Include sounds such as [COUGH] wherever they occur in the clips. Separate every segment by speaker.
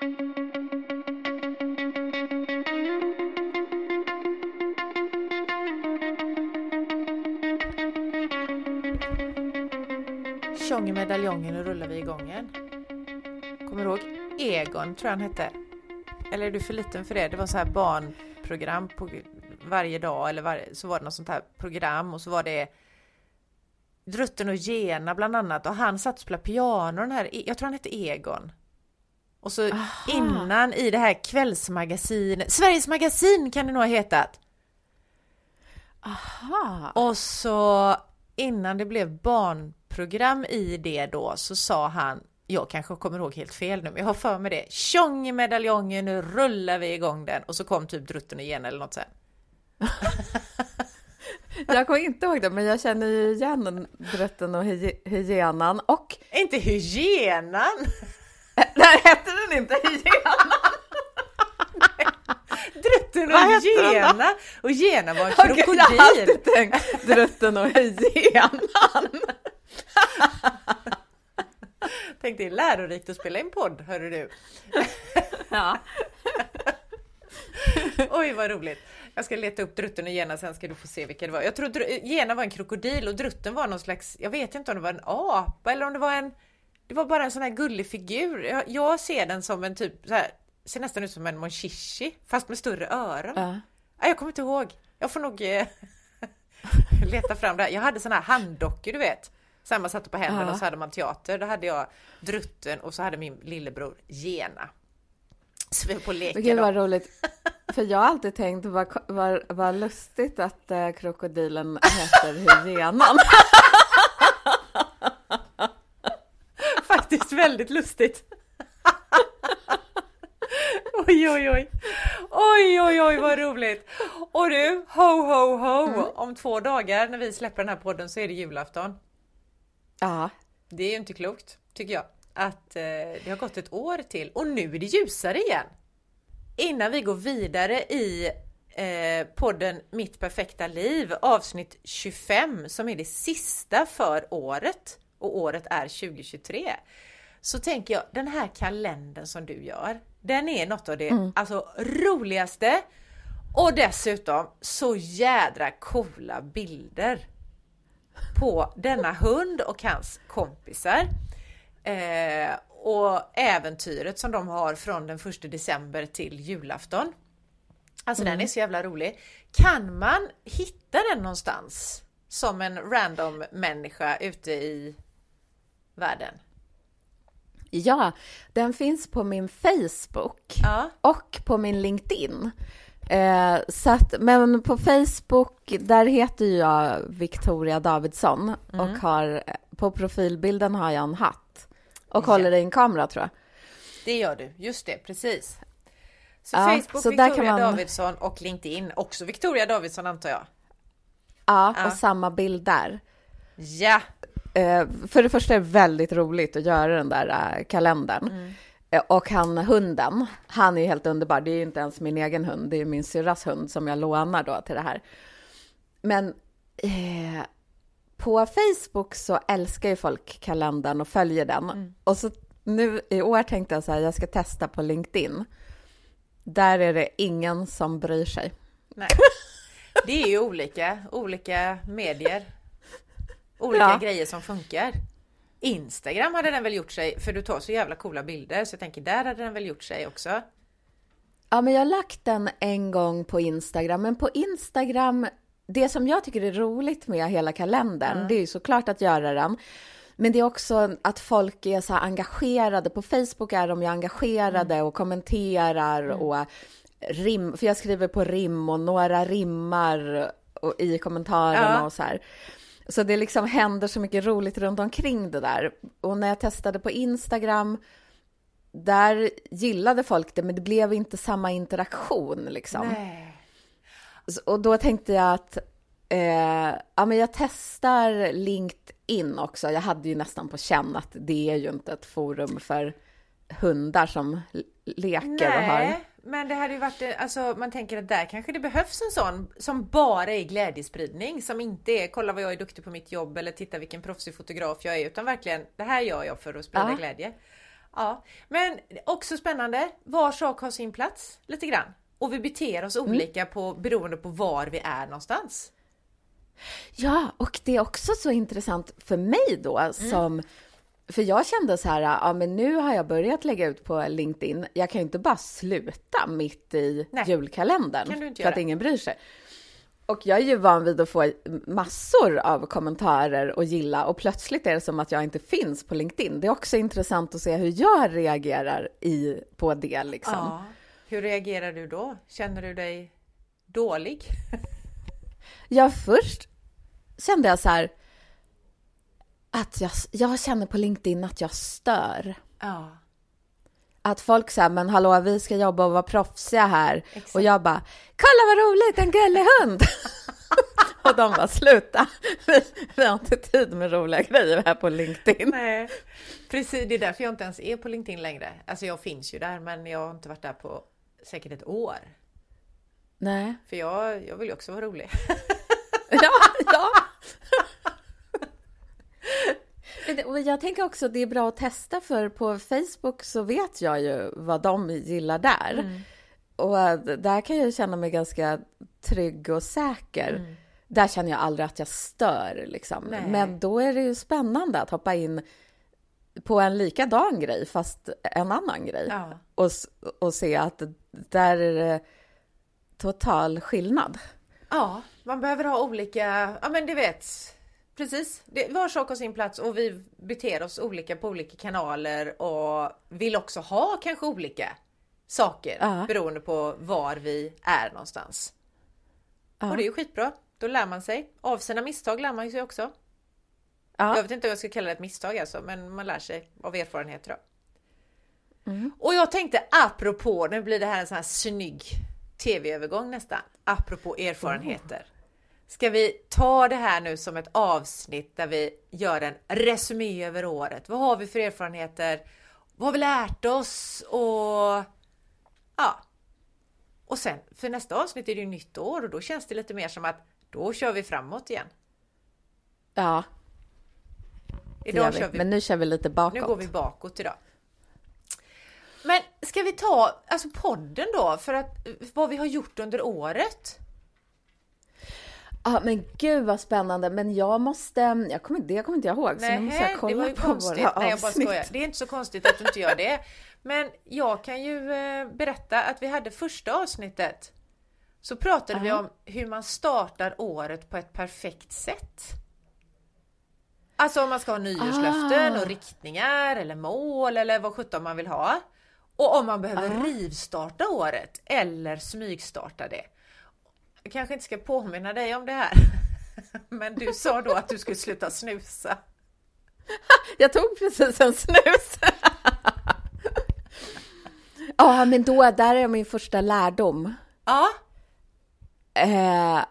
Speaker 1: Tjong i medaljongen och rullar vi igång igen. Kommer du ihåg Egon, tror jag han hette? Eller är du för liten för det? Det var så här barnprogram på varje dag eller varje, så var det något sånt här program och så var det Drutten och Gena bland annat och han satt och spelade piano den här, e- jag tror han hette Egon. Och så
Speaker 2: Aha.
Speaker 1: innan i det här kvällsmagasinet, Sveriges Magasin kan det nog ha hetat.
Speaker 2: Aha.
Speaker 1: Och så innan det blev barnprogram i det då så sa han, jag kanske kommer ihåg helt fel nu, men jag har för mig det. Tjong i medaljongen, nu rullar vi igång den. Och så kom typ Drutten igen eller något sen. [LAUGHS]
Speaker 2: Jag kommer inte ihåg det, men jag känner ju igen Drutten och hy- hyenan och...
Speaker 1: Inte hyenan! [LAUGHS]
Speaker 2: Nej, hette den inte hyenan?
Speaker 1: Drutten och? Gena! Och Gena var en
Speaker 2: Okej, jag har
Speaker 1: krokodil.
Speaker 2: alltid tänkt Drutten och hyenan.
Speaker 1: Tänk det är lärorikt att spela in podd, hörru du.
Speaker 2: Ja.
Speaker 1: Oj vad roligt. Jag ska leta upp Drutten och Gena sen ska du få se vilka det var. Jag tror Gena var en krokodil och Drutten var någon slags, jag vet inte om det var en apa eller om det var en, det var bara en sån här gullig figur. Jag, jag ser den som en typ, så här, ser nästan ut som en monchichi fast med större öron.
Speaker 2: Ja.
Speaker 1: Nej, jag kommer inte ihåg. Jag får nog eh, [LAUGHS] leta fram det. här. Jag hade såna här handdockor du vet. Så här man satte på händerna
Speaker 2: Ja.
Speaker 1: och så hade man teater. Då hade jag Drutten och så hade min lillebror Gena. Så vi på leka
Speaker 2: Gud vad roligt. [LAUGHS] För jag har alltid tänkt vad, vad, vad lustigt att eh, krokodilen heter hyenan. [LAUGHS]
Speaker 1: Faktiskt väldigt lustigt. [LAUGHS] oj, oj, oj. Oj, oj, oj, vad roligt. Och du, ho, ho, ho. Om två dagar när vi släpper den här podden så är det julafton.
Speaker 2: Ja,
Speaker 1: Det är ju inte klokt, tycker jag. Att eh, det har gått ett år till och nu är det ljusare igen. Innan vi går vidare i eh, podden Mitt perfekta liv, avsnitt 25, som är det sista för året. Och året är 2023. Så tänker jag, den här kalendern som du gör, den är något av det alltså, roligaste och dessutom så jädra coola bilder på denna hund och hans kompisar. Eh, och äventyret som de har från den 1 december till julafton. Alltså den är så jävla rolig. Kan man hitta den någonstans som en random människa ute i världen?
Speaker 2: ja, den finns på min Facebook
Speaker 1: Ja.
Speaker 2: och på min LinkedIn. Eh, så att, men på Facebook, där heter jag Victoria Davidsson och har, på profilbilden har jag en hatt och
Speaker 1: Ja.
Speaker 2: håller i en kamera tror jag.
Speaker 1: Det gör du, just det, precis. Så
Speaker 2: Ja,
Speaker 1: Facebook,
Speaker 2: så
Speaker 1: Victoria
Speaker 2: man-
Speaker 1: Davidsson och LinkedIn, också Victoria Davidsson antar jag.
Speaker 2: Ja,
Speaker 1: Ja.
Speaker 2: och samma bild där.
Speaker 1: Ja,
Speaker 2: Eh, för det första är det väldigt roligt att göra den där eh, kalendern. Eh, och han, hunden, han är helt underbar. Det är ju inte ens min egen hund, det är min syrras hund som jag lånar då till det här. Men eh, på Facebook så älskar ju folk kalendern och följer den. Och så nu i år tänkte jag så här, jag ska testa på LinkedIn. Där är det ingen som bryr sig.
Speaker 1: nej. Det är ju olika, olika medier. Olika
Speaker 2: Ja.
Speaker 1: grejer som funkar. Instagram hade den väl gjort sig, för du tar så jävla coola bilder, så jag tänker där hade den väl gjort sig också.
Speaker 2: Ja, men jag har lagt den en gång på Instagram, men på Instagram, det som jag tycker är roligt med hela kalendern, det är ju såklart att göra den, men det är också att folk är så här engagerade. På Facebook är de ju engagerade och kommenterar och rim, för jag skriver på rim och några rimmar och, i kommentarerna
Speaker 1: Ja.
Speaker 2: och så här. Så det liksom händer så mycket roligt runt omkring det där. Och när jag testade på Instagram, där gillade folk det, men det blev inte samma interaktion liksom.
Speaker 1: Nej.
Speaker 2: Och då tänkte jag att eh, ja, men jag testar LinkedIn också. Jag hade ju nästan på känn att det är ju inte ett forum för hundar som leker och har...
Speaker 1: Men det hade ju varit, alltså man tänker att där kanske det behövs en sån som bara är glädjespridning, som inte är kolla vad jag är duktig på mitt jobb eller titta vilken proffsig fotograf jag är, utan verkligen det här gör jag för att sprida
Speaker 2: Ja.
Speaker 1: glädje. Ja, men också spännande. Var sak har sin plats lite grann. Och vi beter oss
Speaker 2: Mm.
Speaker 1: olika på, beroende på var vi är någonstans.
Speaker 2: Ja, och det är också så intressant för mig då som för jag kände så här, ja men nu har jag börjat lägga ut på LinkedIn. Jag kan ju inte bara sluta mitt i
Speaker 1: Nej,
Speaker 2: julkalendern
Speaker 1: kan du inte
Speaker 2: för att
Speaker 1: göra.
Speaker 2: ingen bryr sig. Och jag är ju van vid att få massor av kommentarer och gilla och plötsligt är det som att jag inte finns på LinkedIn. Det är också intressant att se hur jag reagerar i, på det liksom.
Speaker 1: Ja. Hur reagerar du då? Känner du dig dålig? [LAUGHS]
Speaker 2: Ja, först kände jag så här att jag, jag känner på LinkedIn att jag stör.
Speaker 1: Ja.
Speaker 2: Att folk säger, men hallå, vi ska jobba och vara proffsiga här.
Speaker 1: Exakt.
Speaker 2: Och jag bara, kolla vad roligt, en gullig hund! [LAUGHS] och de bara, sluta! Vi, vi har inte tid med roliga grejer här på LinkedIn.
Speaker 1: Nej, precis. Det är därför jag inte ens är på LinkedIn längre. Alltså jag finns ju där, men jag har inte varit där på säkert ett år.
Speaker 2: Nej.
Speaker 1: För jag, jag vill ju också vara rolig.
Speaker 2: Ja, ja. [LAUGHS] Jag tänker också att det är bra att testa för på Facebook så vet jag ju vad de gillar där. Och äh, där kan jag känna mig ganska trygg och säker. Där känner jag aldrig att jag stör liksom.
Speaker 1: Nej.
Speaker 2: Men då är det ju spännande att hoppa in på en likadan grej fast en annan grej.
Speaker 1: Ja.
Speaker 2: Och, och se att där är det total skillnad.
Speaker 1: Ja, man behöver ha olika, ja men du vet, precis. Det, var sak har sin plats och vi beter oss olika på olika kanaler och vill också ha kanske olika saker
Speaker 2: Ja.
Speaker 1: beroende på var vi är någonstans.
Speaker 2: Ja.
Speaker 1: Och det är ju skitbra. Då lär man sig. Av sina misstag lär man sig också.
Speaker 2: Ja.
Speaker 1: Jag vet inte om jag ska kalla det ett misstag alltså, men man lär sig av erfarenheter.
Speaker 2: Mm.
Speaker 1: Och jag tänkte apropå, nu blir det här en sån här snygg tv-övergång nästan, apropå erfarenheter. Ska vi ta det här nu som ett avsnitt där vi gör en resumé över året? Vad har vi för erfarenheter? Vad har vi lärt oss? Och ja. Och sen för nästa avsnitt är det ju nytt år och då känns det lite mer som att då kör vi framåt igen.
Speaker 2: Ja,
Speaker 1: Idag kör
Speaker 2: vi Men nu kör vi lite bakåt.
Speaker 1: Nu går vi bakåt idag. Men ska vi ta alltså podden då för att vad vi har gjort under året?
Speaker 2: Ja, men gud vad spännande. Men jag måste, jag kommer, det kommer inte jag ihåg. så nu måste jag
Speaker 1: det
Speaker 2: kolla
Speaker 1: var ju
Speaker 2: på
Speaker 1: konstigt.
Speaker 2: våra
Speaker 1: Nej, jag bara skojar. Det är inte så konstigt att du inte gör det. Men jag kan ju eh, berätta att vi hade första avsnittet. Så pratade vi
Speaker 2: Aha.
Speaker 1: om hur man startar året på ett perfekt sätt. Alltså om man ska ha nyårslöften
Speaker 2: Ah.
Speaker 1: och riktningar eller mål eller vad sjutton man vill ha. Och om man behöver
Speaker 2: Ah.
Speaker 1: rivstarta året eller smygstarta det. Jag kanske inte ska påminna dig om det här. [LAUGHS] Men du sa då att du skulle sluta snusa. [LAUGHS]
Speaker 2: Jag tog precis en snus. [LAUGHS] Ja, men då, där är min första lärdom.
Speaker 1: Ja,
Speaker 2: Eh,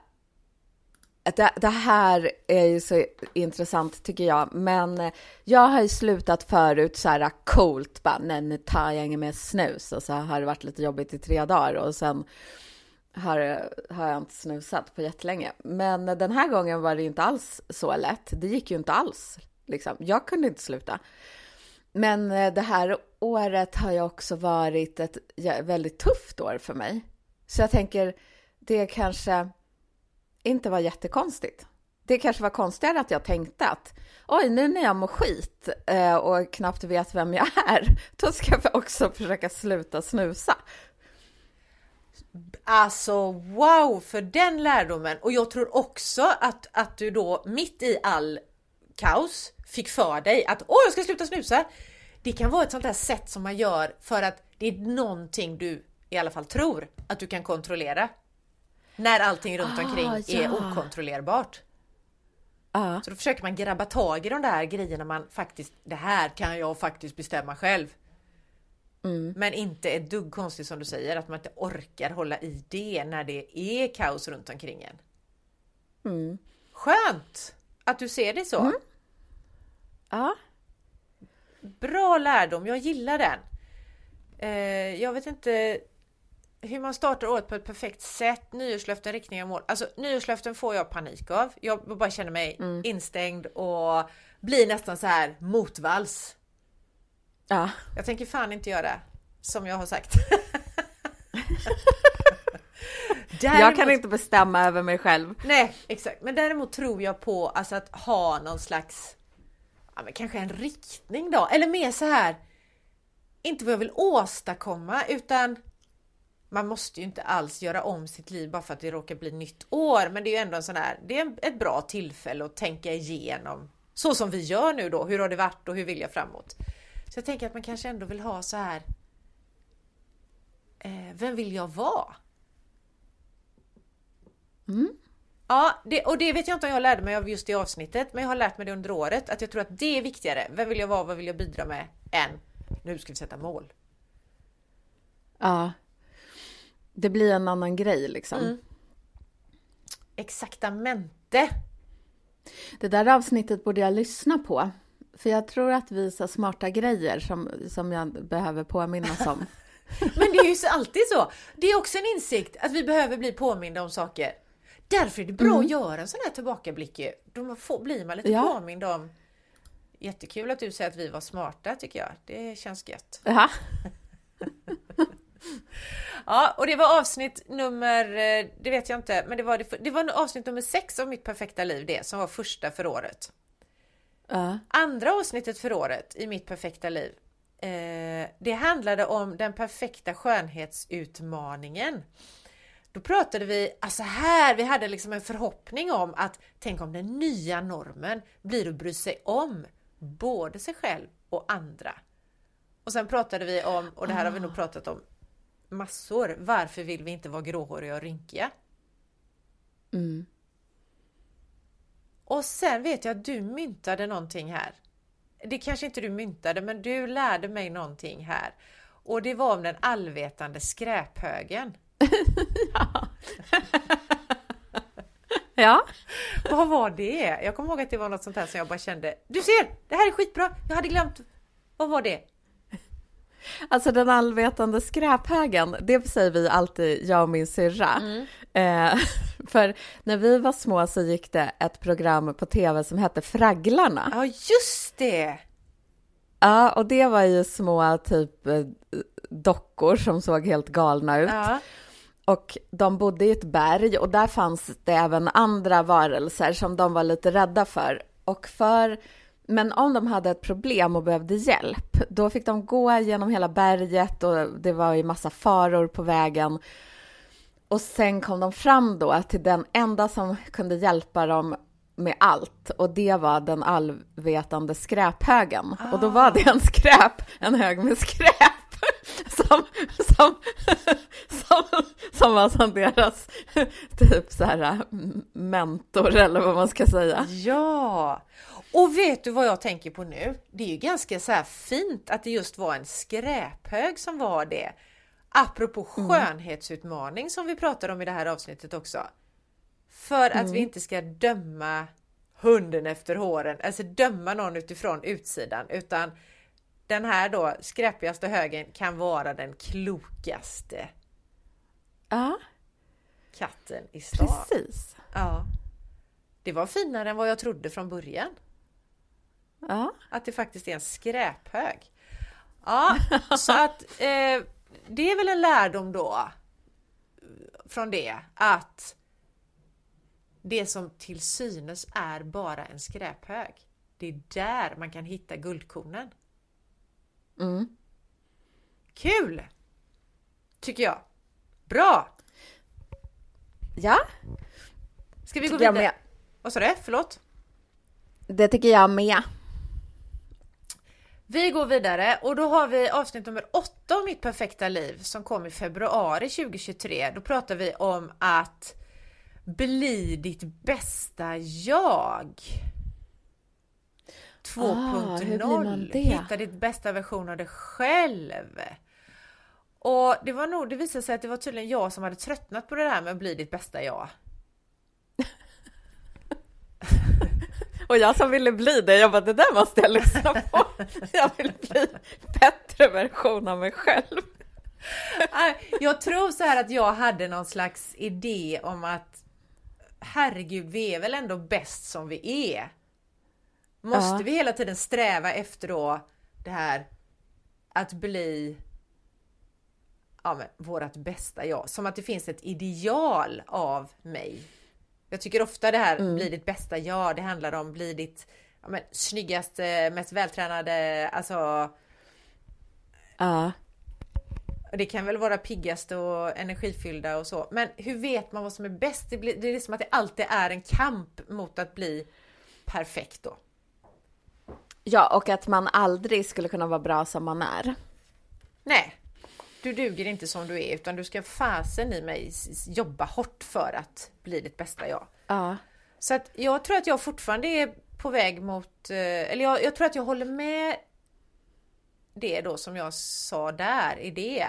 Speaker 2: det, det här är ju så intressant tycker jag, men eh, jag har ju slutat förut så här coolt, bara nej nu tar jag inget mer snus och så har det varit lite jobbigt i tre dagar och sen har, har jag inte snusat på jättelänge. Men den här gången var det inte alls så lätt. Det gick ju inte alls. Liksom. Jag kunde inte sluta. Men eh, det här året har ju också varit ett väldigt tufft år för mig. Så jag tänker, det kanske inte var jättekonstigt. Det kanske var konstigare att jag tänkte att oj, nu när jag mår skit eh, och knappt vet vem jag är, [LAUGHS] då ska jag också försöka sluta snusa
Speaker 1: alltså wow för den lärdomen. Och jag tror också att, att du då mitt i all kaos fick för dig att åh, jag ska sluta snusa. Det kan vara ett sånt här sätt som man gör för att det är någonting du i alla fall tror att du kan kontrollera. När allting runt
Speaker 2: Ah,
Speaker 1: omkring är
Speaker 2: ja.
Speaker 1: okontrollerbart.
Speaker 2: Ja,
Speaker 1: Så då försöker man grabba tag i de där grejerna man faktiskt, det här kan jag faktiskt bestämma själv. Men inte ett dugg konstigt som du säger, att man inte orkar hålla i det när det är kaos runt omkring en. Skönt att du ser det så.
Speaker 2: ja.
Speaker 1: Bra lärdom, jag gillar den. Eh, jag vet inte hur man startar året på ett perfekt sätt, nyårslöften, riktningar och mål. Alltså nyårslöften får jag panik av. Jag bara känner mig instängd och blir nästan så här motvalls.
Speaker 2: Ja.
Speaker 1: Jag tänker fan inte göra som jag har sagt. [LAUGHS]
Speaker 2: jag kan inte bestämma över mig själv.
Speaker 1: Nej, exakt. Men däremot tror jag på alltså, att ha någon slags, ja, men kanske en riktning då, eller mer så här. Inte vad jag vill åstadkomma utan man måste ju inte alls göra om sitt liv bara för att det råkar bli nytt år. Men det är ju ändå en sån här, det är ett bra tillfälle att tänka igenom så som vi gör nu då. Hur har det varit och hur vill jag framåt? Så jag tänker att man kanske ändå vill ha så här. Eh, vem vill jag vara?
Speaker 2: Mm.
Speaker 1: Ja, det, och det vet jag inte om jag lärde mig av just det avsnittet, men jag har lärt mig det under året att jag tror att det är viktigare. Vem vill jag vara? Vad vill jag bidra med? Än nu ska vi sätta mål.
Speaker 2: Ja. Det blir en annan grej liksom. Mm.
Speaker 1: Exaktamente.
Speaker 2: Det där avsnittet borde jag lyssna på. För jag tror att vi sa smarta grejer som, som jag behöver påminnas om. [LAUGHS]
Speaker 1: Men det är ju alltid så. Det är också en insikt att vi behöver bli påminda om saker. Därför är det bra mm. att göra en sån här tillbakablick. Då får, blir man lite ja. påmind om Jättekul att du säger att vi var smarta tycker jag. Det känns gött.
Speaker 2: Ja. [LAUGHS]
Speaker 1: ja, och det var avsnitt nummer, eh, det vet jag inte, men det var, det, det var avsnitt nummer sex av mitt perfekta liv det, som var första för året.
Speaker 2: Uh.
Speaker 1: Andra avsnittet för året i mitt perfekta liv, eh, det handlade om den perfekta skönhetsutmaningen. Då pratade vi, alltså här, vi hade liksom en förhoppning om att tänk om den nya normen blir att bry sig om både sig själv och andra. Och sen pratade vi om, och det här har vi nog ah. pratat om massor, varför vill vi inte vara gråhåriga och rynkiga?
Speaker 2: Mm.
Speaker 1: Och sen vet jag att du myntade någonting här. Det kanske inte du myntade, men du lärde mig någonting här. Och det var om den allvetande skräphögen. [LAUGHS]
Speaker 2: ja. ja.
Speaker 1: Vad var det? Jag kommer ihåg att det var något sånt här som jag bara kände, du ser! Det här är skitbra! Jag hade glömt. Vad var det?
Speaker 2: Alltså den allvetande skräphögen, det säger vi alltid, jag och min syrra. Mm. Eh, för när vi var små så gick det ett program på tv som hette Fragglarna.
Speaker 1: Ja, just det!
Speaker 2: Ja, och det var ju små typ eh, dockor som såg helt galna ut.
Speaker 1: Ja.
Speaker 2: Och de bodde i ett berg och där fanns det även andra varelser som de var lite rädda för. Och för men om de hade ett problem och behövde hjälp, då fick de gå genom hela berget och det var ju massa faror på vägen. Och sen kom de fram då till den enda som kunde hjälpa dem med allt och det var den allvetande skräphögen. Ah. Och då var det en skräp, en hög med skräp [LAUGHS] som, som, som, som var som deras typ så här mentor eller vad man ska säga.
Speaker 1: Ja, och vet du vad jag tänker på nu? Det är ju ganska så fint att det just var en skräphög som var det. Apropå mm. skönhetsutmaning som vi pratar om i det här avsnittet också. För att mm. vi inte ska döma hunden efter håren, alltså döma någon utifrån utsidan utan den här då skräpigaste högen kan vara den klokaste
Speaker 2: ja.
Speaker 1: katten i stan.
Speaker 2: Precis.
Speaker 1: Ja. Det var finare än vad jag trodde från början.
Speaker 2: Ja.
Speaker 1: Att det faktiskt är en skräphög. Ja, så att eh, det är väl en lärdom då från det att det som till synes är bara en skräphög. Det är där man kan hitta guldkornen.
Speaker 2: Mm.
Speaker 1: Kul! Tycker jag. Bra!
Speaker 2: Ja.
Speaker 1: Ska vi gå vidare? Vad sa du? Förlåt?
Speaker 2: Det tycker jag med.
Speaker 1: Vi går vidare och då har vi avsnitt nummer 8 av Mitt perfekta liv som kom i februari 2023. Då pratar vi om att bli ditt bästa jag. 2.0. Ah, Hitta ditt bästa version av dig själv. Och det var nog, det visade sig att det var tydligen jag som hade tröttnat på det här med att bli ditt bästa jag.
Speaker 2: Och jag som ville bli det, jag bara det där måste jag lyssna på. [LAUGHS] Jag vill bli bättre version av mig själv.
Speaker 1: Jag tror så här att jag hade någon slags idé om att herregud, vi är väl ändå bäst som vi är. Måste ja. vi hela tiden sträva efter då det här att bli ja, men, vårat bästa jag. Som att det finns ett ideal av mig. Jag tycker ofta det här, mm. bli ditt bästa jag, det handlar om bli ditt ja, men, snyggaste, mest vältränade, alltså...
Speaker 2: Ja.
Speaker 1: Det kan väl vara piggaste och energifyllda och så. Men hur vet man vad som är bäst? Det, blir, det är som att det alltid är en kamp mot att bli perfekt då.
Speaker 2: Ja, och att man aldrig skulle kunna vara bra som man är.
Speaker 1: Nej, du duger inte som du är utan du ska fasen i mig jobba hårt för att bli ditt bästa jag.
Speaker 2: Ja.
Speaker 1: Så att jag tror att jag fortfarande är på väg mot, eh, eller jag, jag tror att jag håller med det då som jag sa där i det.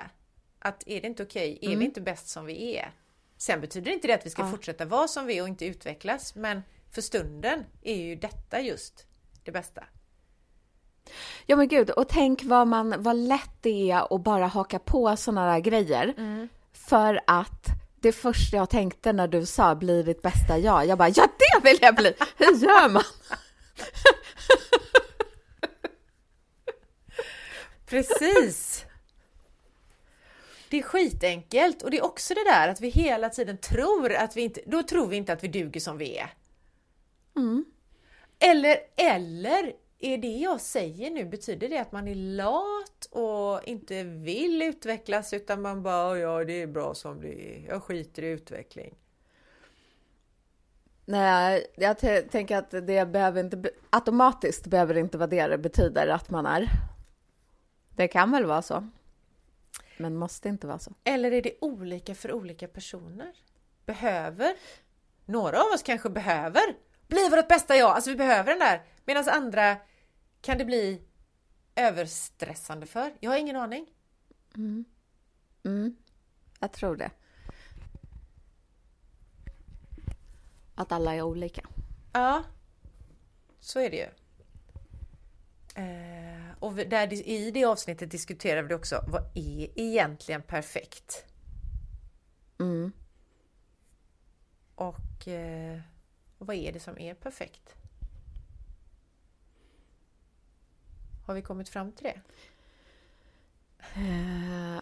Speaker 1: Att är det inte okej, okay, är mm. vi inte bäst som vi är? Sen betyder inte det att vi ska ja. fortsätta vara som vi är och inte utvecklas, men för stunden är ju detta just det bästa.
Speaker 2: Ja men gud, och tänk vad, man, vad lätt det är att bara haka på sådana där grejer. Mm. För att det första jag tänkte när du sa bli ditt bästa jag, jag bara ja det vill jag bli! Hur gör man? [LAUGHS]
Speaker 1: Precis! Det är skitenkelt och det är också det där att vi hela tiden tror att vi inte, då tror vi inte att vi duger som vi är.
Speaker 2: Mm.
Speaker 1: Eller, eller är det jag säger nu, betyder det att man är lat och inte vill utvecklas utan man bara ja det är bra som det är, jag skiter i utveckling?
Speaker 2: Nej, jag tänker att det behöver inte automatiskt behöver inte vara det det betyder att man är. Det kan väl vara så. Men måste inte vara så.
Speaker 1: Eller är det olika för olika personer? Behöver? Några av oss kanske behöver bli vårt bästa jag, alltså vi behöver den där. Medan andra kan det bli överstressande för? Jag har ingen aning.
Speaker 2: Mm. Mm. Jag tror det. Att alla är olika.
Speaker 1: Ja, så är det ju. Eh, och där, i det avsnittet diskuterar vi också, vad är egentligen perfekt?
Speaker 2: Mm.
Speaker 1: Och, eh, och vad är det som är perfekt? Har vi kommit fram till det?
Speaker 2: Uh,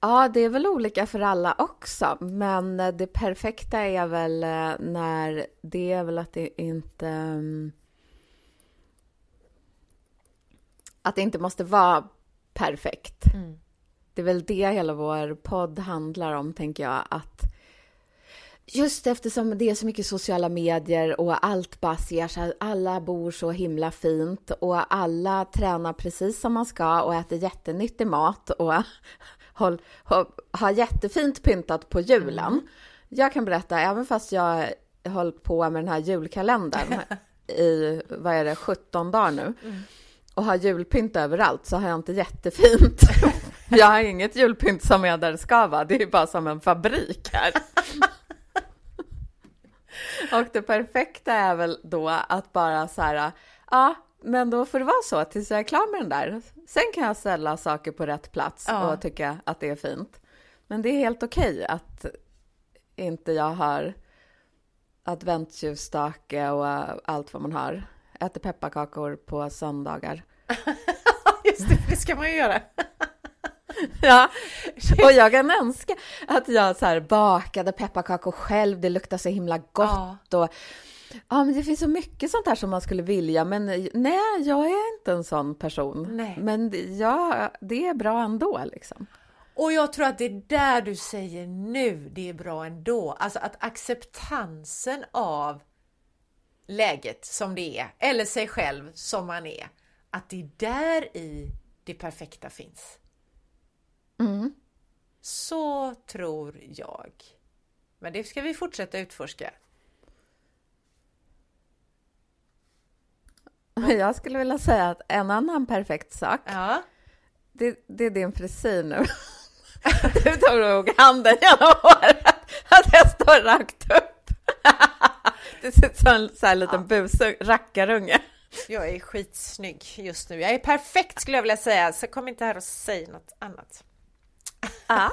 Speaker 2: ja, det är väl olika för alla också, men det perfekta är väl eh, när det är väl att det inte um, att det inte måste vara perfekt.
Speaker 1: Mm.
Speaker 2: Det är väl det hela vår podd handlar om, tänker jag, att Just eftersom det är så mycket sociala medier och allt bara ser så här, alla bor så himla fint och alla tränar precis som man ska och äter jättenyttig mat och [LAUGHS] har jättefint pyntat på julen. Mm. Jag kan berätta, även fast jag hållit på med den här julkalendern [LAUGHS] i, vad är det, 17 dagar nu mm. och har julpynt överallt så har jag inte jättefint. [LAUGHS] jag har inget julpynt som är där det ska vara, det är bara som en fabrik här. Och det perfekta är väl då att bara så här, ja, men då får det vara så tills jag är klar med den där. Sen kan jag ställa saker på rätt plats ja. och tycka att det är fint. Men det är helt okej okay att inte jag har adventsljusstake och allt vad man har. Äter pepparkakor på söndagar. [LAUGHS]
Speaker 1: Just det, det ska man ju göra. [LAUGHS]
Speaker 2: ja, [LAUGHS] och jag kan önska att jag så bakade pepparkakor själv. Det luktar så himla gott ja. och Ja, men det finns så mycket sånt här som man skulle vilja, men nej, jag är inte en sån person.
Speaker 1: Nej.
Speaker 2: Men ja, det är bra ändå liksom.
Speaker 1: Och jag tror att det är där du säger nu, det är bra ändå. Alltså att acceptansen av läget som det är, eller sig själv som man är, att det är där i det perfekta finns.
Speaker 2: Mm.
Speaker 1: Så tror jag. Men det ska vi fortsätta utforska. [LAUGHS]
Speaker 2: Jag skulle vilja säga att en annan perfekt sak,
Speaker 1: ja.
Speaker 2: det, det är din frisyr nu. [LAUGHS] Du tog nog handen genom håret, att jag står rakt upp. [LAUGHS] Det ser ut som en så här liten ja. busung, rackarunge.
Speaker 1: Jag är skitsnygg just nu. Jag är perfekt skulle jag vilja säga, så kom inte här och säg något annat.
Speaker 2: Ja,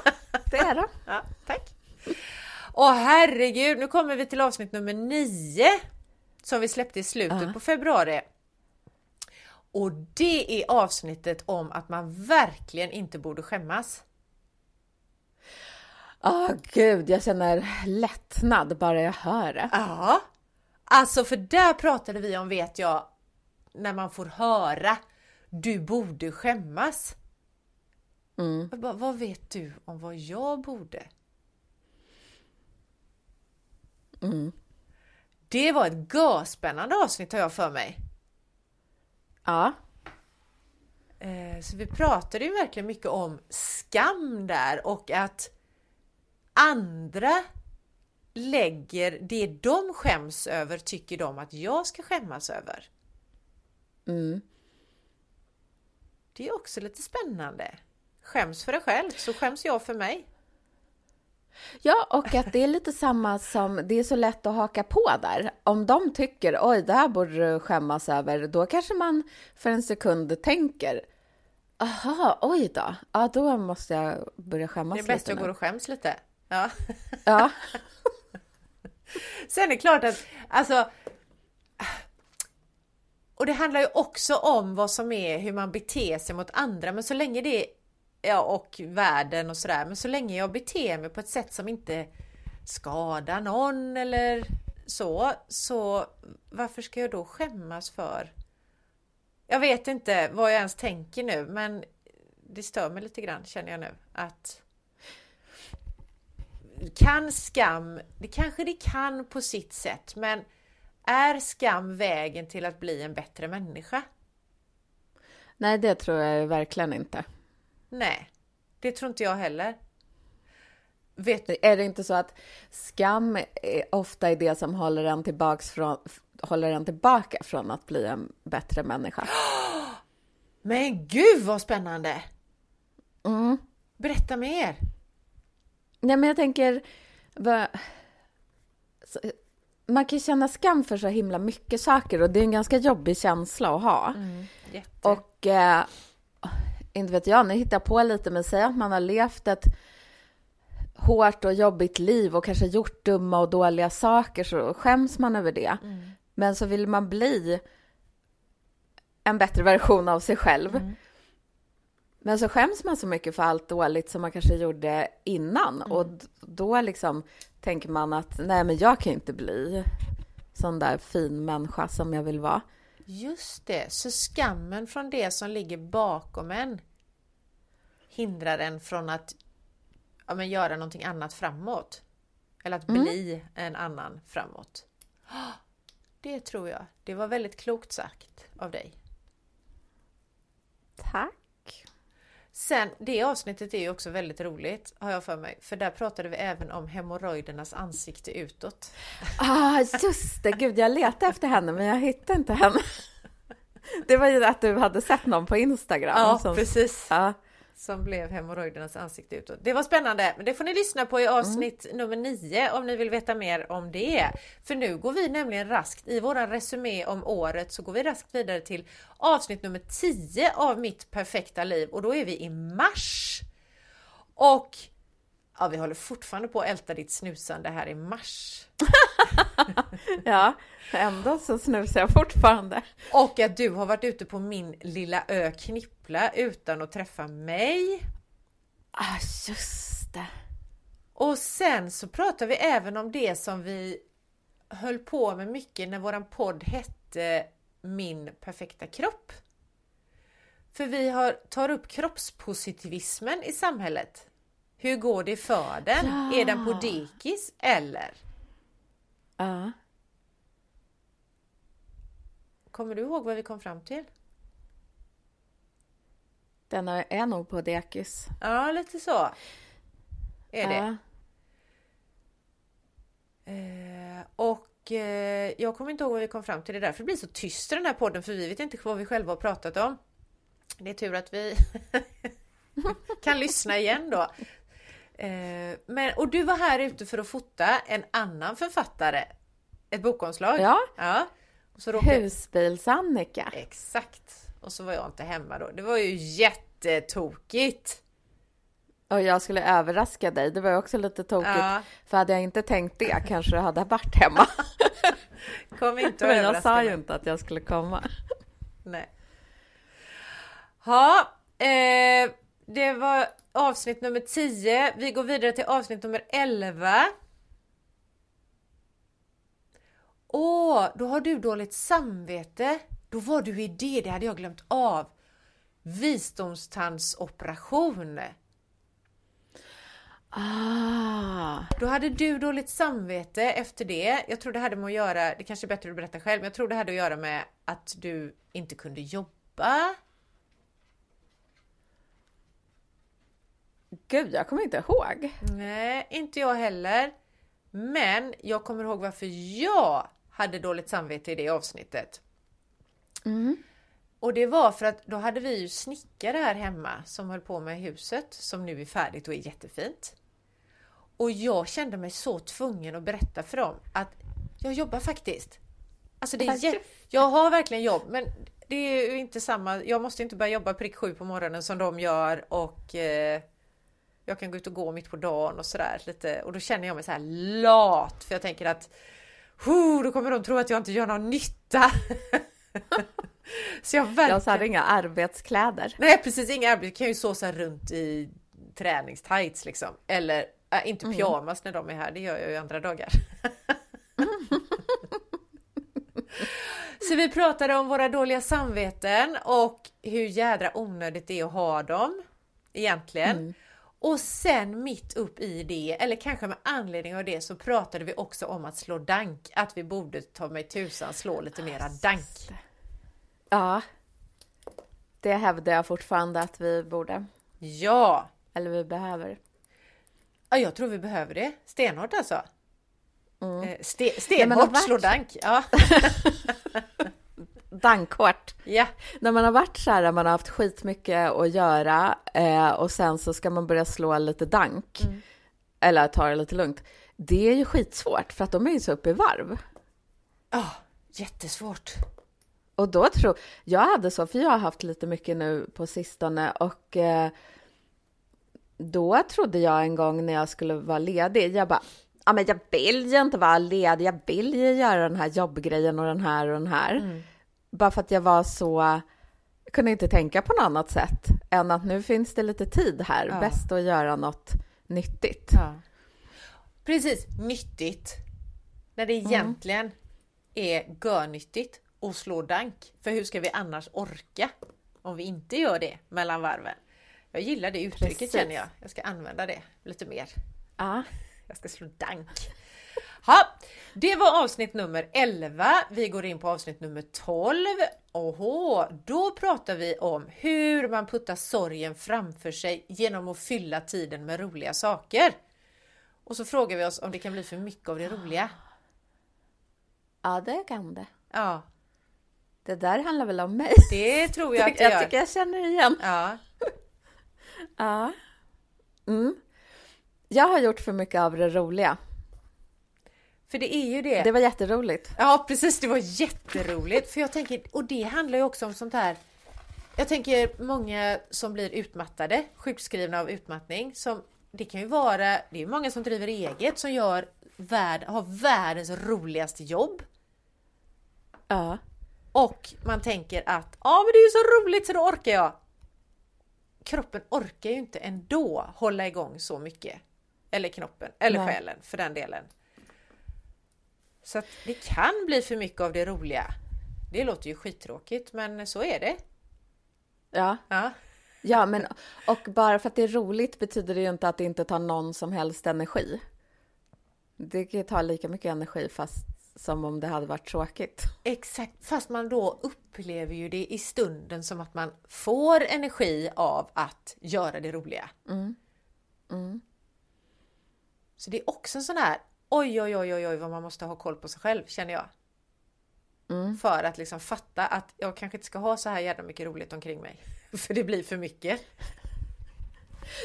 Speaker 2: det är det.
Speaker 1: Ja, tack. Åh herregud, nu kommer vi till avsnitt nummer nio som vi släppte i slutet ja. på februari. Och det är avsnittet om att man verkligen inte borde skämmas.
Speaker 2: Åh gud, jag känner lättnad bara jag hör det.
Speaker 1: Ja, alltså för där pratade vi om, vet jag, när man får höra du borde skämmas.
Speaker 2: Mm.
Speaker 1: Bara, vad vet du om vad jag borde?
Speaker 2: Mm.
Speaker 1: Det var ett gasspännande avsnitt har jag för mig.
Speaker 2: Ja.
Speaker 1: Eh, Så vi pratade ju verkligen mycket om skam där och att andra lägger det de skäms över tycker de att jag ska skämmas över.
Speaker 2: Mm.
Speaker 1: Det är också lite spännande. Skäms för dig själv så skäms jag för mig.
Speaker 2: Ja, och att det är lite samma som, det är så lätt att haka på där. Om de tycker, oj, det här borde du skämmas över, då kanske man för en sekund tänker, aha, oj då, ja, då måste jag börja skämmas
Speaker 1: Det är bäst
Speaker 2: lite
Speaker 1: jag går och skäms lite. Ja.
Speaker 2: Ja, [LAUGHS]
Speaker 1: Sen är det klart att, alltså... Och det handlar ju också om vad som är hur man beter sig mot andra, men så länge det Ja, och världen och sådär, men så länge jag beter mig på ett sätt som inte skadar någon eller så, så varför ska jag då skämmas för? Jag vet inte vad jag ens tänker nu, men det stör mig lite grann känner jag nu att kan skam, det kanske det kan på sitt sätt, men är skam vägen till att bli en bättre människa?
Speaker 2: nej, det tror jag verkligen inte.
Speaker 1: Nej, det tror inte jag heller. Vet
Speaker 2: Är det inte så att skam är ofta är det som håller en, tillbaks från, håller en tillbaka från att bli en bättre människa? [GASPS]
Speaker 1: Men gud vad spännande!
Speaker 2: Mm.
Speaker 1: Berätta mer!
Speaker 2: Nej, men jag tänker... vad- så- Man kan känna skam för så himla mycket saker och det är en ganska jobbig känsla att ha.
Speaker 1: Jätte.
Speaker 2: Och eh, inte vet jag, nu hittar jag på lite, men säg att man har levt ett hårt och jobbigt liv och kanske gjort dumma och dåliga saker så skäms man över det. Men så vill man bli en bättre version av sig själv. Men så skäms man så mycket för allt dåligt som man kanske gjorde innan och d- då liksom tänker man att nej, men jag kan inte bli sån där fin människa som jag vill vara.
Speaker 1: Just det, så skammen från det som ligger bakom en hindrar en från att ja, men göra någonting annat framåt. Eller att bli en annan framåt. [GASPS] Det tror jag. Det var väldigt klokt sagt av dig. Sen, det avsnittet är ju också väldigt roligt, har jag för mig. För där pratade vi även om hemorrojdernas ansikte utåt.
Speaker 2: Ah, just det! Gud, jag letade efter henne, men jag hittade inte henne. Det var ju att du hade sett någon på Instagram.
Speaker 1: Ja,
Speaker 2: som,
Speaker 1: precis.
Speaker 2: Ja,
Speaker 1: Som blev hemorrojdernas ansikte utåt. Det var spännande, men det får ni lyssna på i avsnitt nummer 9 om ni vill veta mer om det. För nu går vi nämligen raskt, i våran resumé om året, så går vi raskt vidare till avsnitt nummer 10 av Mitt perfekta liv och då är vi i mars. Och ja, vi håller fortfarande på att älta ditt snusande här i mars. [LAUGHS] [LAUGHS]
Speaker 2: ja, ändå så snusar jag fortfarande.
Speaker 1: Och att du har varit ute på min lilla ö Knippla utan att träffa mig.
Speaker 2: Ah, just det.
Speaker 1: Och sen så pratar vi även om det som vi höll på med mycket när våran podd hette Min perfekta kropp. För vi har, tar upp kroppspositivismen i samhället. Hur går det för den?
Speaker 2: Ja.
Speaker 1: Är den på dekis eller?
Speaker 2: Ja.
Speaker 1: Kommer du ihåg vad vi kom fram till?
Speaker 2: Den är nog på dekis.
Speaker 1: Ja, lite så. Är det. Eh, och eh, jag kommer inte ihåg vad vi kom fram till. Det är därför det blir så tyst i den här podden för vi vet inte vad vi själva har pratat om. Det är tur att vi [LAUGHS] kan lyssna igen då. Eh, men, och du var här ute för att fota en annan författare. Ett bokomslag.
Speaker 2: Ja.
Speaker 1: ja. Och råkade...
Speaker 2: Husbils-Annika.
Speaker 1: Exakt. Och så var jag inte hemma då. Det var ju jättetokigt.
Speaker 2: Och jag skulle överraska dig. Det var ju också lite tokigt.
Speaker 1: Ja.
Speaker 2: För hade jag inte tänkt det kanske du hade varit hemma. [LAUGHS]
Speaker 1: Kom inte att
Speaker 2: Men jag sa
Speaker 1: mig.
Speaker 2: ju inte att jag skulle komma.
Speaker 1: Nej. Ja, eh, det var avsnitt nummer 10. Vi går vidare till avsnitt nummer 11. Åh, då har du dåligt samvete. Då var du i det, det hade jag glömt av. Visdomstandsoperation.
Speaker 2: Ah,
Speaker 1: Då hade du dåligt samvete efter det. Jag tror det hade med att göra, det kanske är bättre att berätta själv, men jag tror det hade att göra med att du inte kunde jobba.
Speaker 2: Gud, jag kommer inte ihåg.
Speaker 1: Nej, inte jag heller. Men jag kommer ihåg varför jag hade dåligt samvete i det avsnittet.
Speaker 2: Mm.
Speaker 1: Och det var för att då hade vi ju snickare här hemma som höll på med huset som nu är färdigt och är jättefint. Och jag kände mig så tvungen att berätta för dem att jag jobbar faktiskt. Alltså det är jag har verkligen jobb men det är ju inte samma, jag måste inte börja jobba prick sju på morgonen som de gör och eh, jag kan gå ut och gå mitt på dagen och sådär lite och då känner jag mig så här lat för jag tänker att "Huh, då kommer de tro att jag inte gör någon nytta. [LAUGHS] så jag verkligen...
Speaker 2: Jag hade inga arbetskläder.
Speaker 1: Nej precis, inga arbete. Jag kan ju såsa runt i träningstights liksom. Eller äh, inte pyjamas när de är här, det gör jag ju andra dagar. [LAUGHS] Så vi pratade om våra dåliga samveten och hur jädra onödigt det är att ha dem egentligen. Och sen mitt upp i det, eller kanske med anledning av det, så pratade vi också om att slå dank. Att vi borde ta mig tusan slå lite mera dank.
Speaker 2: Ja, det hävdar jag fortfarande att vi borde.
Speaker 1: Ja!
Speaker 2: Eller vi behöver.
Speaker 1: Ja, jag tror vi behöver det. Stenhårt alltså. Eh, Ste stenhårt
Speaker 2: varit-
Speaker 1: slå dank. Ja. [LAUGHS] [LAUGHS]
Speaker 2: Dankhårt.
Speaker 1: ja.
Speaker 2: När man har varit så här, man har haft skitmycket att göra eh, och sen så ska man börja slå lite dank. Eller ta det lite lugnt. Det är ju skitsvårt för att de är ju så uppe i varv.
Speaker 1: Ja, jättesvårt.
Speaker 2: Och då tror jag hade så, för jag har haft lite mycket nu på sistone och eh, då trodde jag en gång när jag skulle vara ledig, jag bara, ja men jag vill ju inte vara ledig, jag vill ju göra den här jobbgrejen och den här och den här. Bara för att jag var så, jag kunde inte tänka på något annat sätt än att nu finns det lite tid här,
Speaker 1: Ja.
Speaker 2: bäst att göra något nyttigt.
Speaker 1: Ja. Precis, nyttigt. När det egentligen är görnyttigt att slå dank. För hur ska vi annars orka om vi inte gör det mellan varven? Jag gillar det uttrycket
Speaker 2: Precis.
Speaker 1: känner jag. Jag ska använda det lite mer.
Speaker 2: Ja.
Speaker 1: Jag ska slå dank. Ha, det var avsnitt nummer 11. Vi går in på avsnitt nummer 12. Oho, då pratar vi om hur man puttar sorgen framför sig genom att fylla tiden med roliga saker. Och så frågar vi oss om det kan bli för mycket av det roliga.
Speaker 2: ja, det kan det.
Speaker 1: Ja,
Speaker 2: Det där handlar väl om mig?
Speaker 1: det tror jag [LAUGHS] att det
Speaker 2: jag
Speaker 1: gör.
Speaker 2: tycker jag känner igen.
Speaker 1: Ja, [LAUGHS]
Speaker 2: Ja. Mm. Jag har gjort för mycket av det roliga.
Speaker 1: För det är ju det.
Speaker 2: Det var jätteroligt.
Speaker 1: Ja precis, det var jätteroligt. För jag tänker, och det handlar ju också om sånt här. Jag tänker många som blir utmattade, sjukskrivna av utmattning. Som, det kan ju vara, det är många som driver eget som gör värld, har världens roligaste jobb.
Speaker 2: Ja.
Speaker 1: Och man tänker att ja men det är ju så roligt så då orkar jag. Kroppen orkar ju inte ändå hålla igång så mycket. Eller knoppen, eller
Speaker 2: Nej.
Speaker 1: själen för den delen. Så att det kan bli för mycket av det roliga. Det låter ju skittråkigt men så är det.
Speaker 2: Ja.
Speaker 1: Ja,
Speaker 2: ja, men och bara för att det är roligt betyder det ju inte att det inte tar någon som helst energi. Det kan ju ta lika mycket energi fast som om det hade varit tråkigt.
Speaker 1: exakt. Fast man då upplever ju det i stunden som att man får energi av att göra det roliga. Så det är också en sån här oj, oj, oj, oj, oj, vad man måste ha koll på sig själv känner jag. För att liksom fatta att jag kanske inte ska ha så här jävla mycket roligt omkring mig. [LAUGHS] För det blir för mycket. [LAUGHS]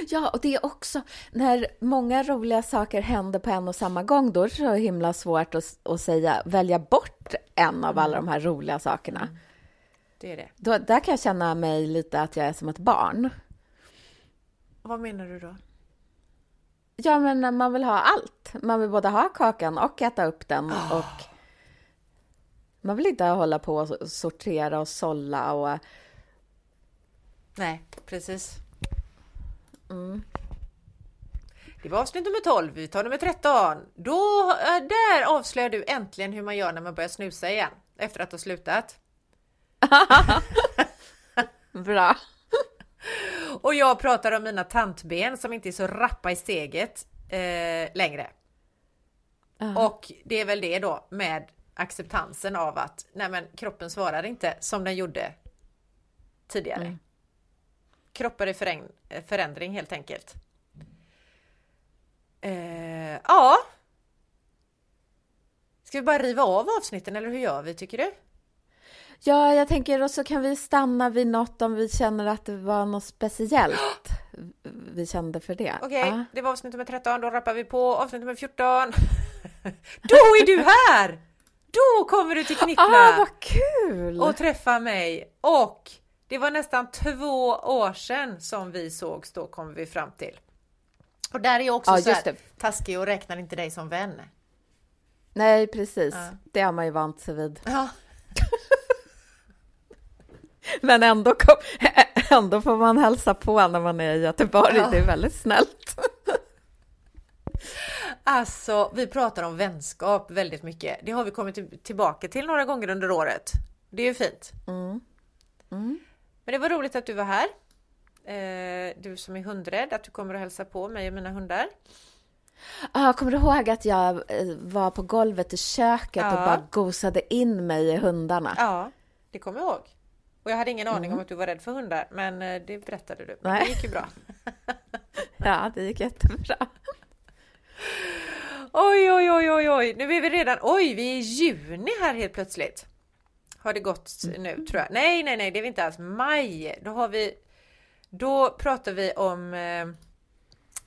Speaker 2: Ja, och det är också när många roliga saker händer på en och samma gång, då är det så himla svårt att, att säga, välja bort en av alla de här roliga sakerna.
Speaker 1: Det är det.
Speaker 2: Då, där kan jag känna mig lite att jag är som ett barn.
Speaker 1: Vad menar du då?
Speaker 2: Ja, men man vill ha allt. Man vill både ha kakan och äta upp den. Och man vill inte hålla på och sortera och sålla och...
Speaker 1: Nej, precis.
Speaker 2: Mm.
Speaker 1: Det var avsnitt nummer 12, vi tar nummer 13. Då, äh, där avslöjar du äntligen hur man gör när man börjar snusa igen. Efter att ha slutat. [LAUGHS]
Speaker 2: Bra. [LAUGHS]
Speaker 1: Och jag pratar om mina tantben som inte är så rappa i steget eh, längre.
Speaker 2: Ja.
Speaker 1: Och det är väl det då med acceptansen av att nej men, kroppen svarar inte som den gjorde tidigare.
Speaker 2: Mm.
Speaker 1: Kroppar i förändring helt enkelt. Eh, ja. Ska vi bara riva av avsnitten eller hur gör vi tycker du?
Speaker 2: Ja, jag tänker och så kan vi stanna vid något om vi känner att det var något speciellt [GASPS] vi kände för det.
Speaker 1: Okej,
Speaker 2: Ja.
Speaker 1: det var avsnitt nummer 13, då rappar vi på avsnitt nummer 14. [LAUGHS] då är du här! Då kommer du till Knippla
Speaker 2: Ah, vad kul!
Speaker 1: och träffa mig. Och det var nästan två år sedan som vi sågs, då kommer vi fram till. Och där är jag också
Speaker 2: Ja,
Speaker 1: så här, taskig och räknar inte dig som vän.
Speaker 2: Nej, precis.
Speaker 1: Ja.
Speaker 2: Det har man ju vant sig vid.
Speaker 1: Ja, [LAUGHS] [LAUGHS]
Speaker 2: Men ändå, kom, [LAUGHS] ändå får man hälsa på när man är i Göteborg.
Speaker 1: Ja.
Speaker 2: Det är väldigt snällt. [LAUGHS]
Speaker 1: alltså vi pratar om vänskap väldigt mycket. Det har vi kommit till- tillbaka till några gånger under året. Det är ju fint.
Speaker 2: Mm. Mm.
Speaker 1: Men det var roligt att du var här. Eh, du som är hundrädd, att du kommer att hälsa på mig och mina hundar.
Speaker 2: Ah, kommer du ihåg att jag eh, var på golvet i köket och
Speaker 1: Ja.
Speaker 2: bara gosade in mig i hundarna?
Speaker 1: Ja, det kommer jag ihåg. Och jag hade ingen aning om att du var rädd för hundar, men eh, det berättade du. Men
Speaker 2: Nej.
Speaker 1: Det gick ju bra. [LAUGHS]
Speaker 2: Ja, det gick jättebra.
Speaker 1: Oj, oj, oj, oj, oj, nu är vi redan, oj, vi är i juni här helt plötsligt. Har det gått nu tror jag? Nej, nej, nej, det är vi inte alls. Maj, då har vi, då pratar vi om eh,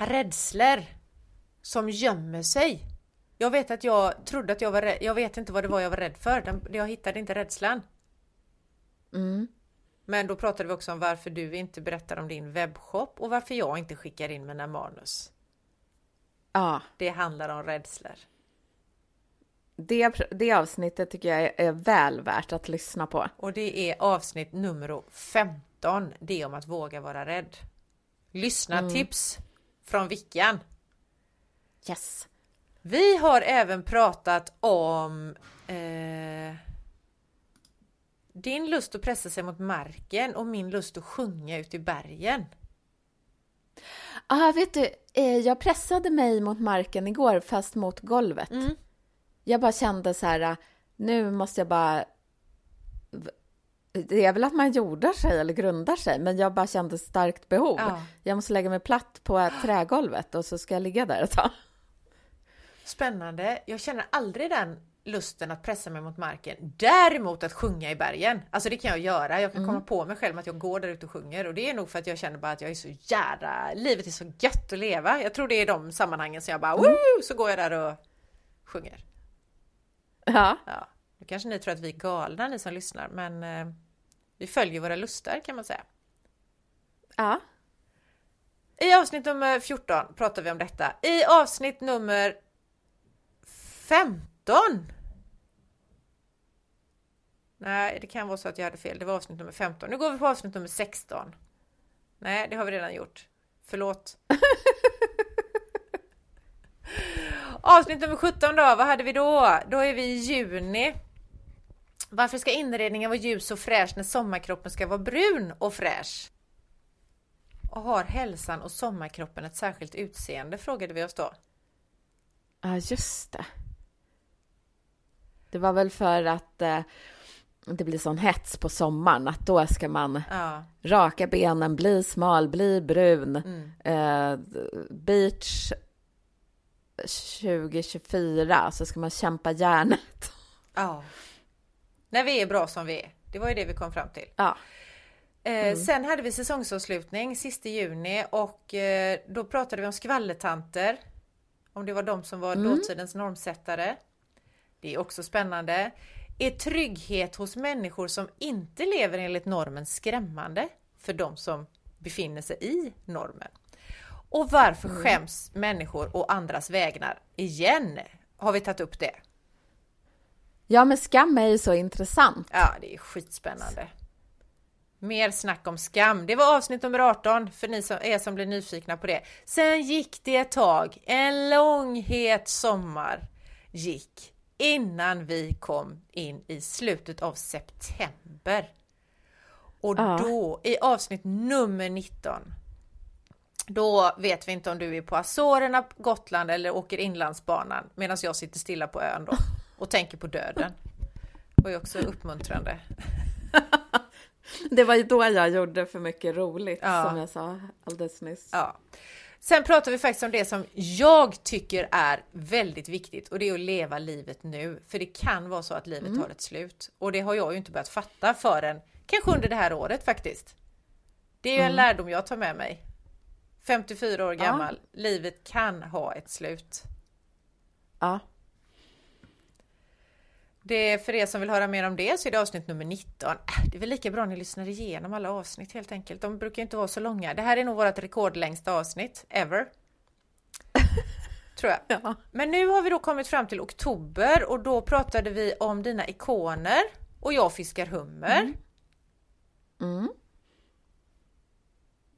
Speaker 1: rädslor som gömmer sig. Jag vet att jag trodde att jag var rädd, jag vet inte vad det var jag var rädd för. Jag hittade inte rädslan.
Speaker 2: Mm.
Speaker 1: Men då pratade vi också om varför du inte berättar om din webbshop och varför jag inte skickar in mina manus.
Speaker 2: Ja,
Speaker 1: Det handlar om rädslor.
Speaker 2: det, det avsnittet tycker jag är, är väl värt att lyssna på.
Speaker 1: Och det är avsnitt nummer 15. Det är om att våga vara rädd. Lyssna tips från Vickan.
Speaker 2: Yes.
Speaker 1: Vi har även pratat om eh, din lust att pressa sig mot marken och min lust att sjunga ut i bergen.
Speaker 2: Ah, vet du, eh, jag pressade mig mot marken igår fast mot golvet.
Speaker 1: Mm.
Speaker 2: Jag bara kände så här, ah, nu måste jag bara... Det är väl att man jordar sig eller grundar sig, men jag bara kände starkt behov.
Speaker 1: Ja.
Speaker 2: Jag måste lägga mig platt på trägolvet och så ska jag ligga där ett tag.
Speaker 1: Spännande. Jag känner aldrig den lusten att pressa mig mot marken. Däremot att sjunga i bergen. Alltså det kan jag göra. Jag kan komma på mig själv att jag går där ute och sjunger och det är nog för att jag känner bara att jag är så jävla... Livet är så gött att leva. Jag tror det är de sammanhangen som jag bara Woo! så går jag där och sjunger.
Speaker 2: Ja,
Speaker 1: Ja. Nu kanske ni tror att vi är galna ni som lyssnar men eh, vi följer våra lustar kan man säga.
Speaker 2: ja.
Speaker 1: I avsnitt nummer 14 pratar vi om detta. I avsnitt nummer 15 Nej, det kan vara så att jag hade fel. Det var avsnitt nummer 15. Nu går vi på avsnitt nummer 16. Nej, det har vi redan gjort. Förlåt. [LAUGHS] avsnitt nummer 17 då, vad hade vi då? Då är vi i juni. Varför ska inredningen vara ljus och fräsch när sommarkroppen ska vara brun och fräsch? Och har hälsan och sommarkroppen ett särskilt utseende? Frågade vi oss då.
Speaker 2: Ja, just det. Det var väl för att eh, det blir sån hets på sommaren, att då ska man
Speaker 1: Ja,
Speaker 2: raka benen, bli smal, bli brun.
Speaker 1: mm.
Speaker 2: Eh, beach 2024, så ska man kämpa järnet.
Speaker 1: ja. När vi är bra som vi är. Det var ju det vi kom fram till.
Speaker 2: Ja.
Speaker 1: Eh, Sen hade vi säsongsavslutning sista juni och eh, då pratade vi om skvallertanter. Om det var de som var dåtidens normsättare. Det är också spännande. Är trygghet hos människor som inte lever enligt normen skrämmande för de som befinner sig i normen? Och varför skäms människor och andras vägnar? Igen har vi tagit upp det.
Speaker 2: ja, men skam är ju så intressant.
Speaker 1: Ja, det är skitspännande. Mer snack om skam. Det var avsnitt nummer 18 för ni som är som blir nyfikna på det. Sen gick det ett tag, en lång het sommar gick innan vi kom in i slutet av september. Och
Speaker 2: Ja.
Speaker 1: då i avsnitt nummer 19 då vet vi inte om du är på Azorerna, Gotland eller åker inlandsbanan medan jag sitter stilla på ön då och tänker på döden. Det var ju också uppmuntrande. [LAUGHS]
Speaker 2: Det var ju då jag gjorde för mycket roligt,
Speaker 1: Ja.
Speaker 2: som jag sa alldeles nyss.
Speaker 1: Ja. Sen pratar vi faktiskt om det som jag tycker är väldigt viktigt och det är att leva livet nu. För det kan vara så att livet har ett slut och det har jag ju inte börjat fatta förrän kanske under det här året faktiskt. Det är ju en lärdom jag tar med mig. 54 år gammal. Livet kan ha ett slut.
Speaker 2: Ja.
Speaker 1: Det är för er som vill höra mer om det så är det avsnitt nummer 19. Äh, Det är väl lika bra ni lyssnar igenom alla avsnitt helt enkelt. De brukar inte vara så långa. Det här är nog vårt rekordlängsta avsnitt ever. [LAUGHS] Tror jag.
Speaker 2: Ja.
Speaker 1: Men nu har vi då kommit fram till oktober och då pratade vi om dina ikoner och jag fiskar hummer.
Speaker 2: Mm.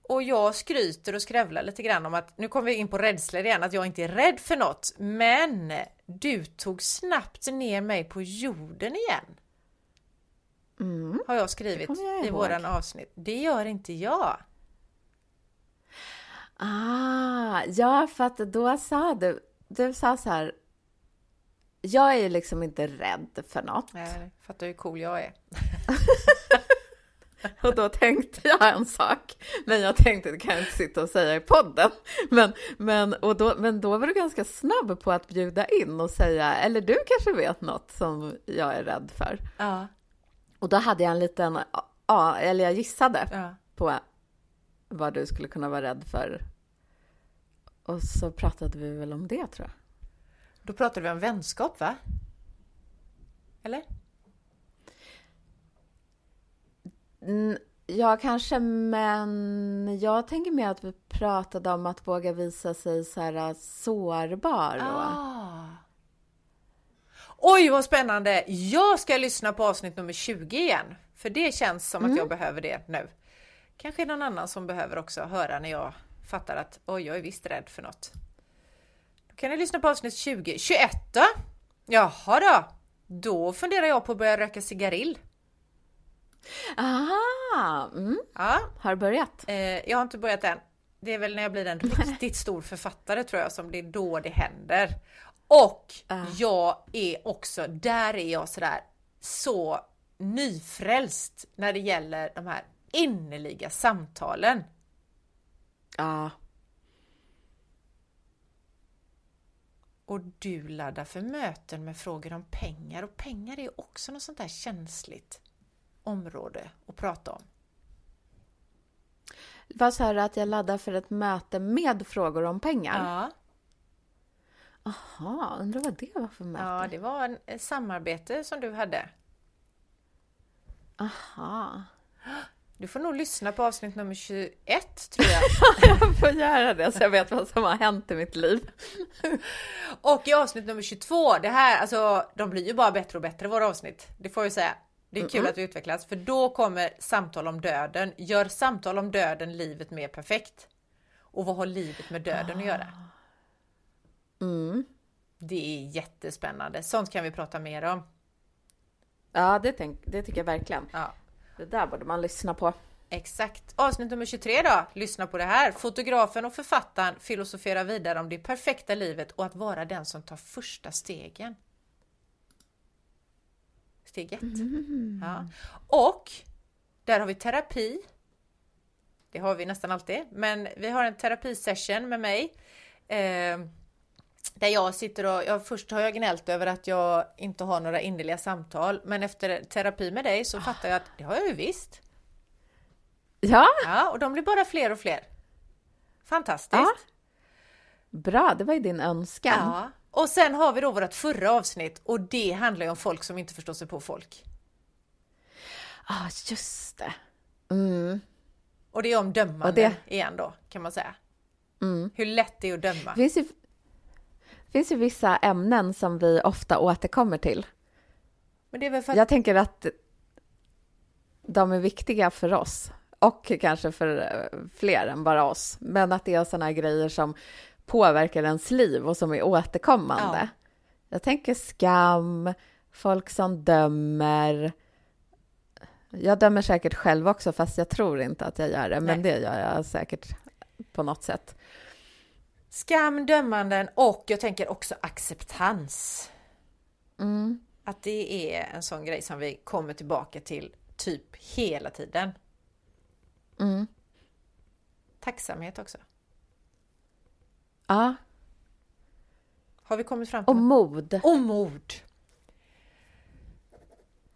Speaker 1: Och jag skryter och skrävlar lite grann om att, nu kommer vi in på rädslor igen, att jag inte är rädd för något. Men du tog snabbt ner mig på jorden igen.
Speaker 2: Mm.
Speaker 1: Har jag skrivit
Speaker 2: jag
Speaker 1: i våran avsnitt. Det gör inte jag.
Speaker 2: Ah, ja, för att då sa du, du sa så här, jag är ju liksom inte rädd för något.
Speaker 1: Nej, fattar hur cool jag är. [LAUGHS] [LAUGHS]
Speaker 2: Och då tänkte jag en sak, men jag tänkte det kan jag inte sitta och säga i podden. Men, men, och då, men då var du ganska snabb på att bjuda in och säga, eller du kanske vet något som jag är rädd för.
Speaker 1: Ja,
Speaker 2: Och då hade jag en liten, ja, eller jag gissade
Speaker 1: ja.
Speaker 2: på vad du skulle kunna vara rädd för. Och så pratade vi väl om det tror jag.
Speaker 1: Då pratade vi om vänskap va? Eller?
Speaker 2: Mm, Ja, kanske, men jag tänker mer att vi pratade om att våga visa sig så här äh, sårbar. Och...
Speaker 1: Ah. Oj vad spännande! Jag ska lyssna på avsnitt nummer 20 igen. För det känns som att jag behöver det nu. Kanske någon annan som behöver också höra när jag fattar att oj, jag är visst rädd för något. Då kan ni lyssna på avsnitt 20. 21 då? Jaha då! Då funderar jag på att börja röka cigarill.
Speaker 2: Aha! Mm,
Speaker 1: Ja,
Speaker 2: har börjat.
Speaker 1: eh, jag har inte börjat än. Det är väl när jag blir en [LAUGHS] riktigt stor författare tror jag som det är då det händer. Och
Speaker 2: Ah.
Speaker 1: jag är också, där är jag sådär så nyfrälst när det gäller de här innerliga samtalen.
Speaker 2: Ja,
Speaker 1: Och du laddar för möten med frågor om pengar och pengar är också något sånt där känsligt område att prata om.
Speaker 2: vad sa du att jag laddar för ett möte med frågor om pengar?
Speaker 1: Ja,
Speaker 2: Jaha, undrar vad det var för möte?
Speaker 1: ja det var en, ett samarbete som du hade.
Speaker 2: Aha.
Speaker 1: Du får nog lyssna på avsnitt nummer 21 tror jag. [LAUGHS]
Speaker 2: Jag får göra det så jag vet vad som har hänt i mitt liv.
Speaker 1: Och i avsnitt nummer 22, det här, alltså de blir ju bara bättre och bättre våra avsnitt. Det får jag säga. Det är kul att vi utvecklas, för då kommer samtal om döden. Gör samtal om döden livet mer perfekt. Och vad har livet med döden att göra?
Speaker 2: Mm.
Speaker 1: Det är jättespännande. Sånt kan vi prata mer om.
Speaker 2: Ja, det, tänk, det tycker jag verkligen.
Speaker 1: Ja,
Speaker 2: Det där borde man lyssna på.
Speaker 1: exakt. Avsnitt nummer 23 då. Lyssna på det här. Fotografen och författaren filosoferar vidare om det perfekta livet och att vara den som tar första stegen. Steg ett. Ja. Och där har vi terapi. Det har vi nästan alltid, men vi har en terapisession med mig. Eh, där jag sitter och, ja, först har jag gnällt över att jag inte har några innerliga samtal, men efter terapi med dig så fattar jag att det har jag ju visst.
Speaker 2: Ja,
Speaker 1: Ja, och de blir bara fler och fler. Fantastiskt!
Speaker 2: Ja. bra. Det var ju din önskan.
Speaker 1: Ja. Och sen har vi då vårt förra avsnitt och det handlar ju om folk som inte förstår sig på folk.
Speaker 2: ah, just det. Mm.
Speaker 1: Och det är om dömande
Speaker 2: det-
Speaker 1: igen då, kan man säga.
Speaker 2: Mm.
Speaker 1: Hur lätt det är att döma.
Speaker 2: Det finns ju, finns ju vissa ämnen som vi ofta återkommer till.
Speaker 1: Men det är väl för att
Speaker 2: Jag tänker att... de är viktiga för oss och kanske för eh, fler än bara oss. Men att det är sådana grejer som påverkar ens liv och som är återkommande. Ja. Jag tänker skam, folk som dömer. Jag dömer säkert själv också, fast jag tror inte att jag gör det, men det gör jag säkert på något sätt.
Speaker 1: Skam, dömanden och jag tänker också acceptans. Mm. Att det är en sån grej som vi kommer tillbaka till typ hela tiden. Mm. Tacksamhet också.
Speaker 2: Ja.
Speaker 1: Har vi kommit fram till
Speaker 2: Och mod.
Speaker 1: Och mod.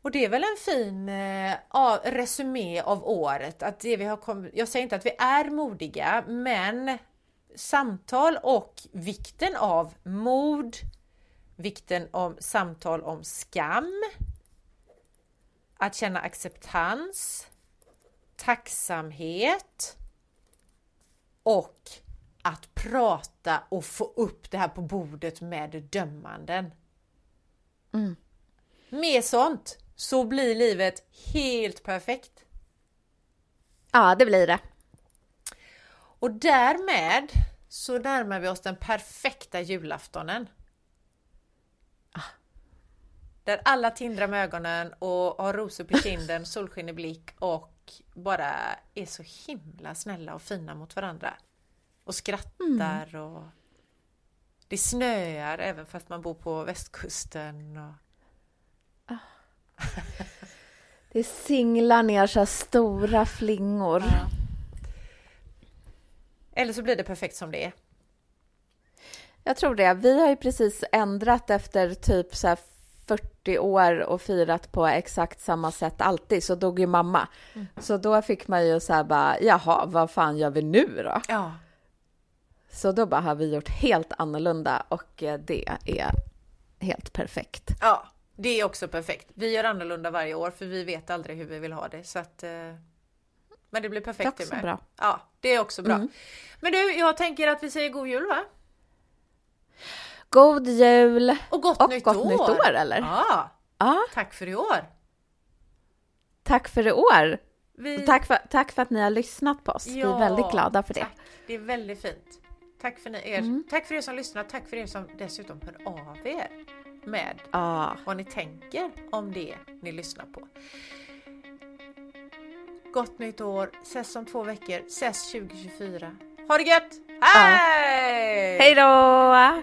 Speaker 1: Och det är väl en fin eh, resumé av året. Att det vi har kommit, jag säger inte att vi är modiga, men samtal och vikten av mod, vikten om samtal om skam, att känna acceptans, tacksamhet och att prata och få upp det här på bordet med dömanden. Mm. Med sånt så blir livet helt perfekt.
Speaker 2: Ja, det blir det.
Speaker 1: Och därmed så närmar vi oss den perfekta julaftonen. Ah. Där alla tindrar med ögonen och har rosor på kinden, [LAUGHS] solsken i blick och bara är så himla snälla och fina mot varandra. Och skrattar mm. och det snöar även fast man bor på västkusten. Och... Ah.
Speaker 2: det singlar ner så stora flingor. Ja.
Speaker 1: Eller så blir det perfekt som det är.
Speaker 2: Jag tror det. Vi har ju precis ändrat efter typ så 40 år och firat på exakt samma sätt alltid, så dog ju mamma. Mm. Så då fick man ju så här bara, jaha, vad fan gör vi nu då?
Speaker 1: Ja.
Speaker 2: Så då bara har vi gjort helt annorlunda och eh, det är helt perfekt.
Speaker 1: Ja, det är också perfekt. Vi gör annorlunda varje år för vi vet aldrig hur vi vill ha det. Så att, eh, men det blir perfekt
Speaker 2: det är också med. bra.
Speaker 1: Ja, det är också bra. Mm. Men du, jag tänker att vi säger god jul va?
Speaker 2: God jul!
Speaker 1: Och gott, och nytt,
Speaker 2: gott
Speaker 1: år.
Speaker 2: nytt år! eller?
Speaker 1: Ja.
Speaker 2: ja!
Speaker 1: Tack för i år!
Speaker 2: Tack för i år! Vi... Tack, för, tack för att ni har lyssnat på oss. Ja, vi är väldigt glada för det.
Speaker 1: Tack. Det är väldigt fint. Tack för, er, mm. tack för er som lyssnar, tack för er som dessutom hör av er med
Speaker 2: ah.
Speaker 1: vad ni tänker om det ni lyssnar på. Gott nytt år, ses om två veckor, ses 2024. Ha det gött! Hej!
Speaker 2: Ah. Hej då!